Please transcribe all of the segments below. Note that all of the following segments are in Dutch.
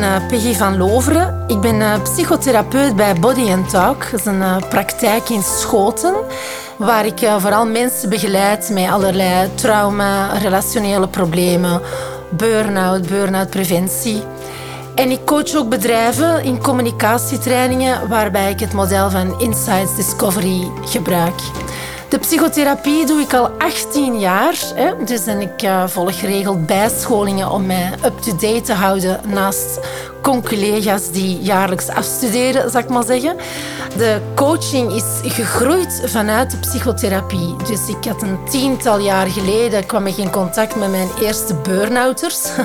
ben uh, Peggy van Loveren. Ik ben uh, psychotherapeut bij Body Talk. Dat is een uh, praktijk in Schoten, waar ik vooral mensen begeleid met allerlei trauma, relationele problemen, burn-out, burn-out preventie. En ik coach ook bedrijven in communicatietrainingen, waarbij ik het model van Insights Discovery gebruik. De psychotherapie doe ik al 18 jaar. Hè? Dus en ik uh, volg geregeld bijscholingen om mij up-to-date te houden naast con-collega's die jaarlijks afstuderen, zal ik maar zeggen. De coaching is gegroeid vanuit de psychotherapie. Dus ik had een tiental jaar geleden kwam ik in contact met mijn eerste burn-outers.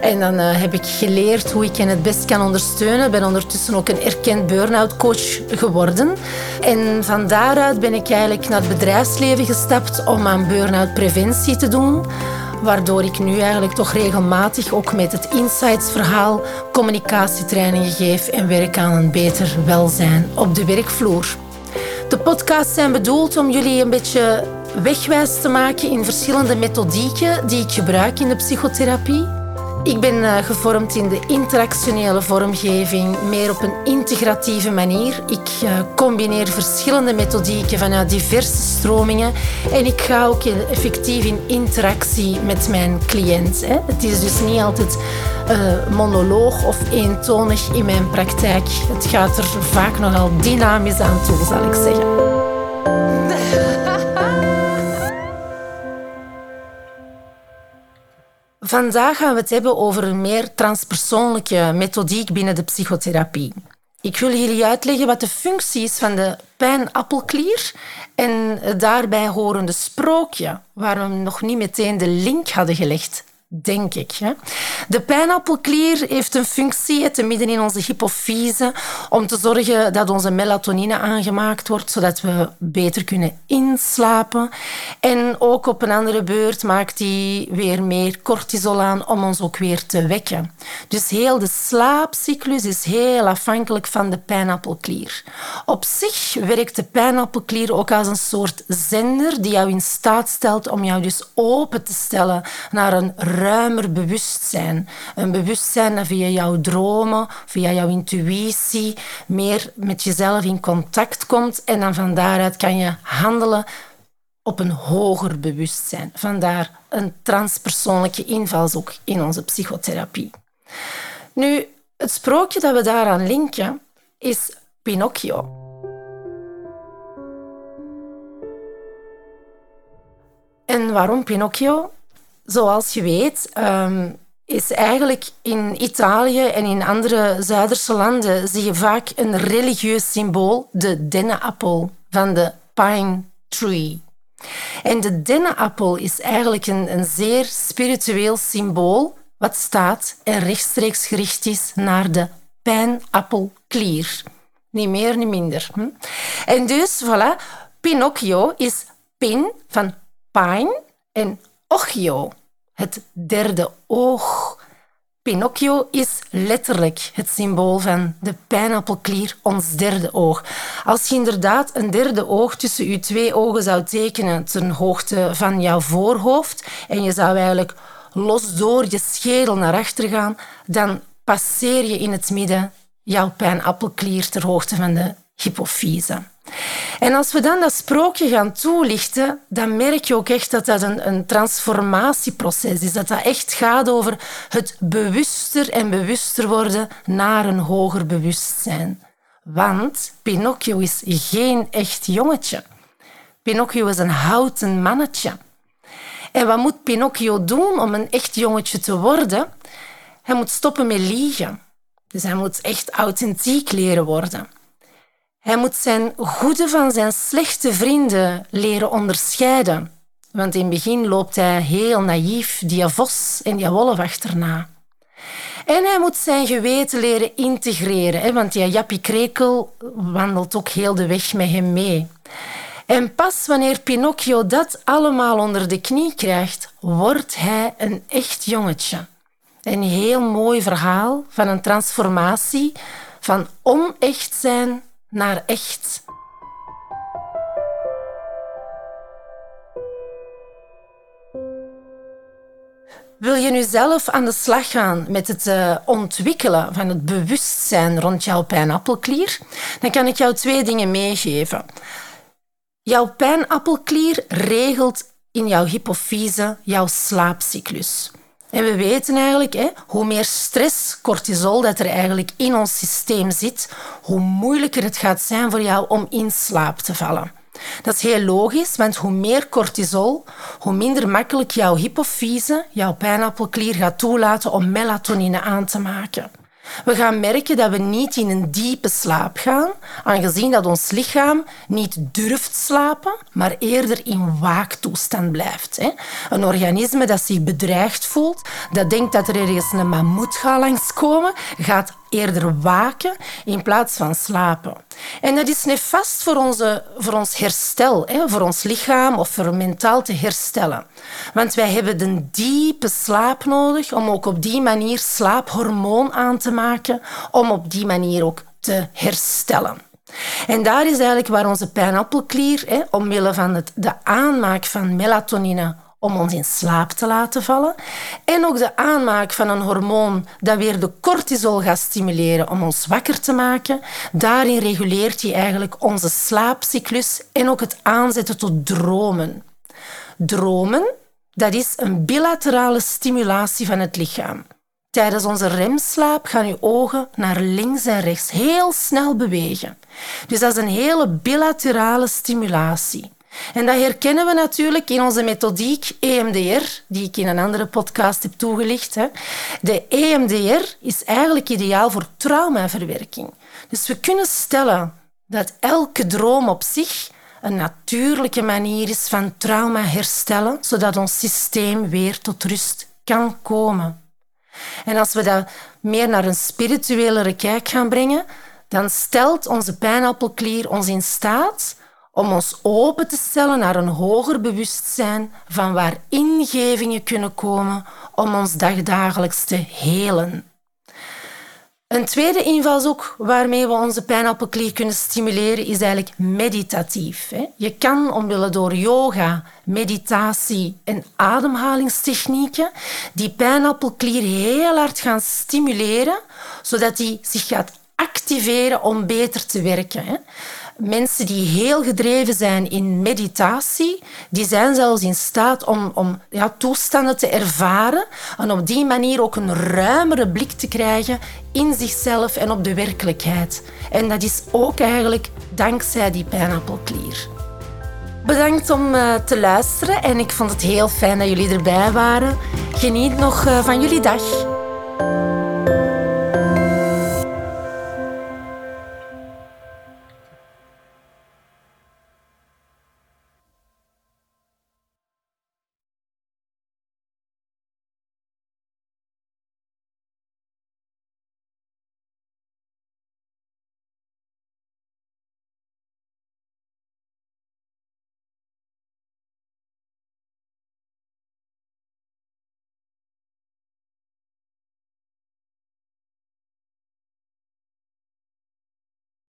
En dan uh, heb ik geleerd hoe ik hen het best kan ondersteunen. Ik ben ondertussen ook een erkend burn-out coach geworden. En van daaruit ben ik eigenlijk naar het bedrijfsleven gestapt om aan burn-out preventie te doen waardoor ik nu eigenlijk toch regelmatig ook met het Insights-verhaal communicatietrainingen geef en werk aan een beter welzijn op de werkvloer. De podcasts zijn bedoeld om jullie een beetje wegwijs te maken in verschillende methodieken die ik gebruik in de psychotherapie. Ik ben uh, gevormd in de interactionele vormgeving, meer op een integratieve manier. Ik uh, combineer verschillende methodieken vanuit diverse stromingen en ik ga ook effectief in interactie met mijn cliënt. Het is dus niet altijd uh, monoloog of eentonig in mijn praktijk. Het gaat er vaak nogal dynamisch aan toe, zal ik zeggen. Vandaag gaan we het hebben over een meer transpersoonlijke methodiek binnen de psychotherapie. Ik wil jullie uitleggen wat de functie is van de pijnappelklier en daarbij horende sprookje, waar we nog niet meteen de link hadden gelegd denk ik. De pijnappelklier heeft een functie te midden in onze hypofyse om te zorgen dat onze melatonine aangemaakt wordt, zodat we beter kunnen inslapen. En ook op een andere beurt maakt die weer meer cortisol aan om ons ook weer te wekken. Dus heel de slaapcyclus is heel afhankelijk van de pijnappelklier. Op zich werkt de pijnappelklier ook als een soort zender die jou in staat stelt om jou dus open te stellen naar een ruimer bewustzijn. Een bewustzijn dat via jouw dromen, via jouw intuïtie, meer met jezelf in contact komt. En dan van daaruit kan je handelen op een hoger bewustzijn. Vandaar een transpersoonlijke invalshoek in onze psychotherapie. Nu, het sprookje dat we daaraan linken is Pinocchio. En waarom Pinocchio? Zoals je weet, ehm, is eigenlijk in Italië en in andere Zuiderse landen zie je vaak een religieus symbool, de dennenappel van de pine tree. En de dennenappel is eigenlijk een, een zeer spiritueel symbool wat staat en rechtstreeks gericht is naar de pijnappelklier. Niet meer, niet minder. Hm? En dus, voilà, Pinocchio is pin van pine en ochio, het derde oog. Pinocchio is letterlijk het symbool van de pijnappelklier, ons derde oog. Als je inderdaad een derde oog tussen je twee ogen zou tekenen ten hoogte van jouw voorhoofd en je zou eigenlijk los door je schedel naar achter gaan, dan passeer je in het midden jouw pijnappelklier ter hoogte van de hypofyse. En als we dan dat sprookje gaan toelichten, dan merk je ook echt dat dat een, een transformatieproces is. Dat dat echt gaat over het bewuster en bewuster worden naar een hoger bewustzijn. Want Pinocchio is geen echt jongetje. Pinocchio is een houten mannetje. En wat moet Pinocchio doen om een echt jongetje te worden? Hij moet stoppen met liegen. Dus hij moet echt authentiek leren worden. Hij moet zijn goede van zijn slechte vrienden leren onderscheiden. Want in het begin loopt hij heel naïef die vos en die wolf achterna. En hij moet zijn geweten leren integreren, want die Jappie Krekel wandelt ook heel de weg met hem mee. En pas wanneer Pinocchio dat allemaal onder de knie krijgt, wordt hij een echt jongetje. Een heel mooi verhaal van een transformatie van onecht zijn naar echt. Wil je nu zelf aan de slag gaan met het uh, ontwikkelen van het bewustzijn rond jouw pijnappelklier, dan kan ik jou twee dingen meegeven. Jouw pijnappelklier regelt in jouw hypofyse jouw slaapcyclus. En we weten eigenlijk, hè, hoe meer stress, cortisol dat er eigenlijk in ons systeem zit, hoe moeilijker het gaat zijn voor jou om in slaap te vallen. Dat is heel logisch, want hoe meer cortisol, hoe minder makkelijk jouw hypofyse, jouw pijnappelklier, gaat toelaten om melatonine aan te maken. We gaan merken dat we niet in een diepe slaap gaan, aangezien dat ons lichaam niet durft slapen, maar eerder in waaktoestand blijft. Een organisme dat zich bedreigd voelt, dat denkt dat er ergens een mammoet gaat langskomen, gaat eerder waken in plaats van slapen. En dat is nefast voor, onze, voor ons herstel, hè, voor ons lichaam of voor mentaal te herstellen. Want wij hebben een diepe slaap nodig om ook op die manier slaaphormoon aan te maken, om op die manier ook te herstellen. En daar is eigenlijk waar onze pijnappelklier, hè, omwille van het, de aanmaak van melatonine om ons in slaap te laten vallen. En ook de aanmaak van een hormoon dat weer de cortisol gaat stimuleren om ons wakker te maken. Daarin reguleert hij eigenlijk onze slaapcyclus en ook het aanzetten tot dromen. Dromen, dat is een bilaterale stimulatie van het lichaam. Tijdens onze remslaap gaan uw ogen naar links en rechts heel snel bewegen. Dus dat is een hele bilaterale stimulatie. En dat herkennen we natuurlijk in onze methodiek EMDR, die ik in een andere podcast heb toegelicht. De EMDR is eigenlijk ideaal voor traumaverwerking. Dus we kunnen stellen dat elke droom op zich een natuurlijke manier is van trauma herstellen, zodat ons systeem weer tot rust kan komen. En als we dat meer naar een spirituelere kijk gaan brengen, dan stelt onze pijnappelklier ons in staat om ons open te stellen naar een hoger bewustzijn van waar ingevingen kunnen komen om ons dagdagelijks te helen. Een tweede invalshoek waarmee we onze pijnappelklier kunnen stimuleren is eigenlijk meditatief. Je kan omwille door yoga, meditatie en ademhalingstechnieken die pijnappelklier heel hard gaan stimuleren, zodat die zich gaat activeren om beter te werken mensen die heel gedreven zijn in meditatie, die zijn zelfs in staat om, om ja, toestanden te ervaren en op die manier ook een ruimere blik te krijgen in zichzelf en op de werkelijkheid. En dat is ook eigenlijk dankzij die pijnappelklier. Bedankt om uh, te luisteren en ik vond het heel fijn dat jullie erbij waren. Geniet nog uh, van jullie dag.